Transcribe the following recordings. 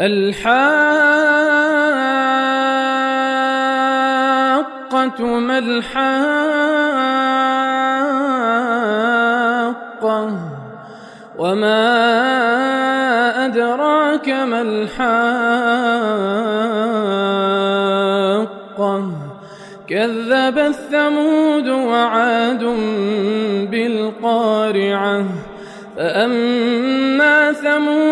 الحاقة ما الحاقة وما أدراك ما الحاقة كذب الثمود وعاد بالقارعة فأما ثمود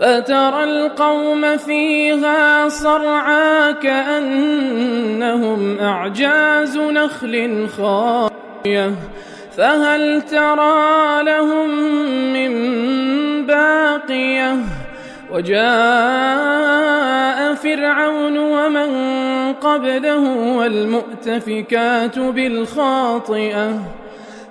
فترى القوم فيها صرعى كأنهم أعجاز نخل خاوية فهل ترى لهم من باقية وجاء فرعون ومن قبله والمؤتفكات بالخاطئة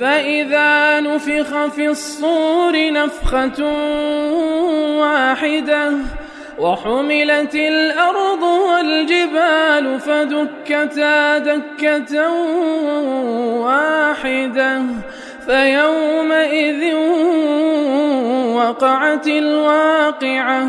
فإذا نفخ في الصور نفخة واحدة وحملت الأرض والجبال فدكتا دكة واحدة فيومئذ وقعت الواقعة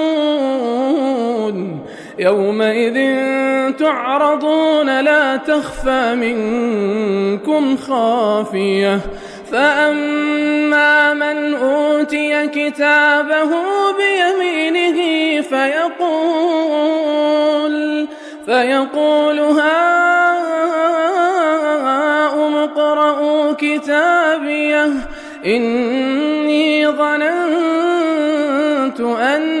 يومئذ تعرضون لا تخفى منكم خافية. فأما من أوتي كتابه بيمينه فيقول فيقول هاؤم اقرءوا كتابيه إني ظننت أني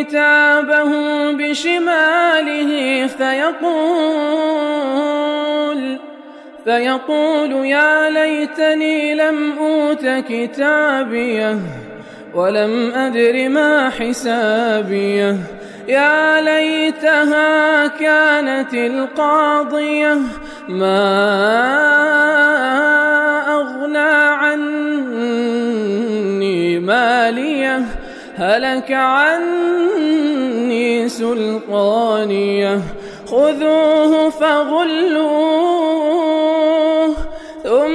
كتابه بشماله فيقول فيقول يا ليتني لم أوت كتابيه ولم أدر ما حسابيه. يا ليتها كانت القاضية ما أغنى عني مالية. هلك عني سلطانية خذوه فغلوه ثم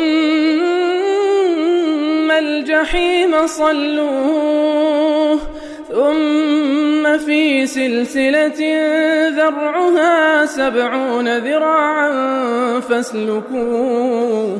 الجحيم صلوه ثم في سلسلة ذرعها سبعون ذراعا فاسلكوه.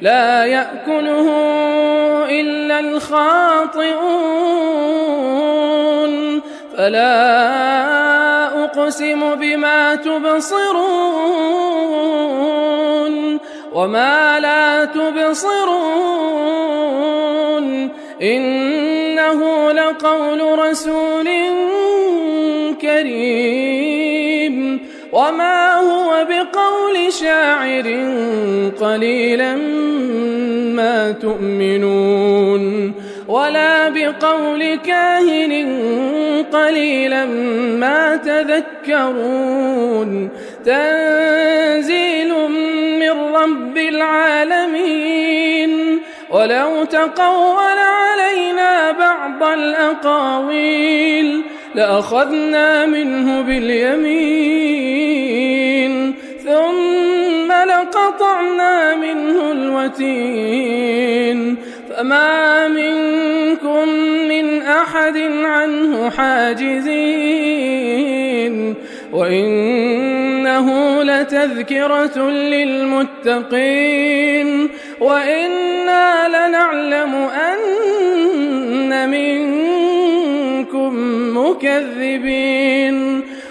لا يأكله إلا الخاطئون. فلا أقسم بما تبصرون وما لا تبصرون. إنه لقول رسول كريم. وما هو بقول شاعر قليلا ما تؤمنون ولا بقول كاهن قليلا ما تذكرون تنزيل من رب العالمين ولو تقول علينا بعض الأقاويل لأخذنا منه باليمين لقطعنا منه الوتين فما منكم من أحد عنه حاجزين وإنه لتذكرة للمتقين وإنا لنعلم أن منكم مكذبين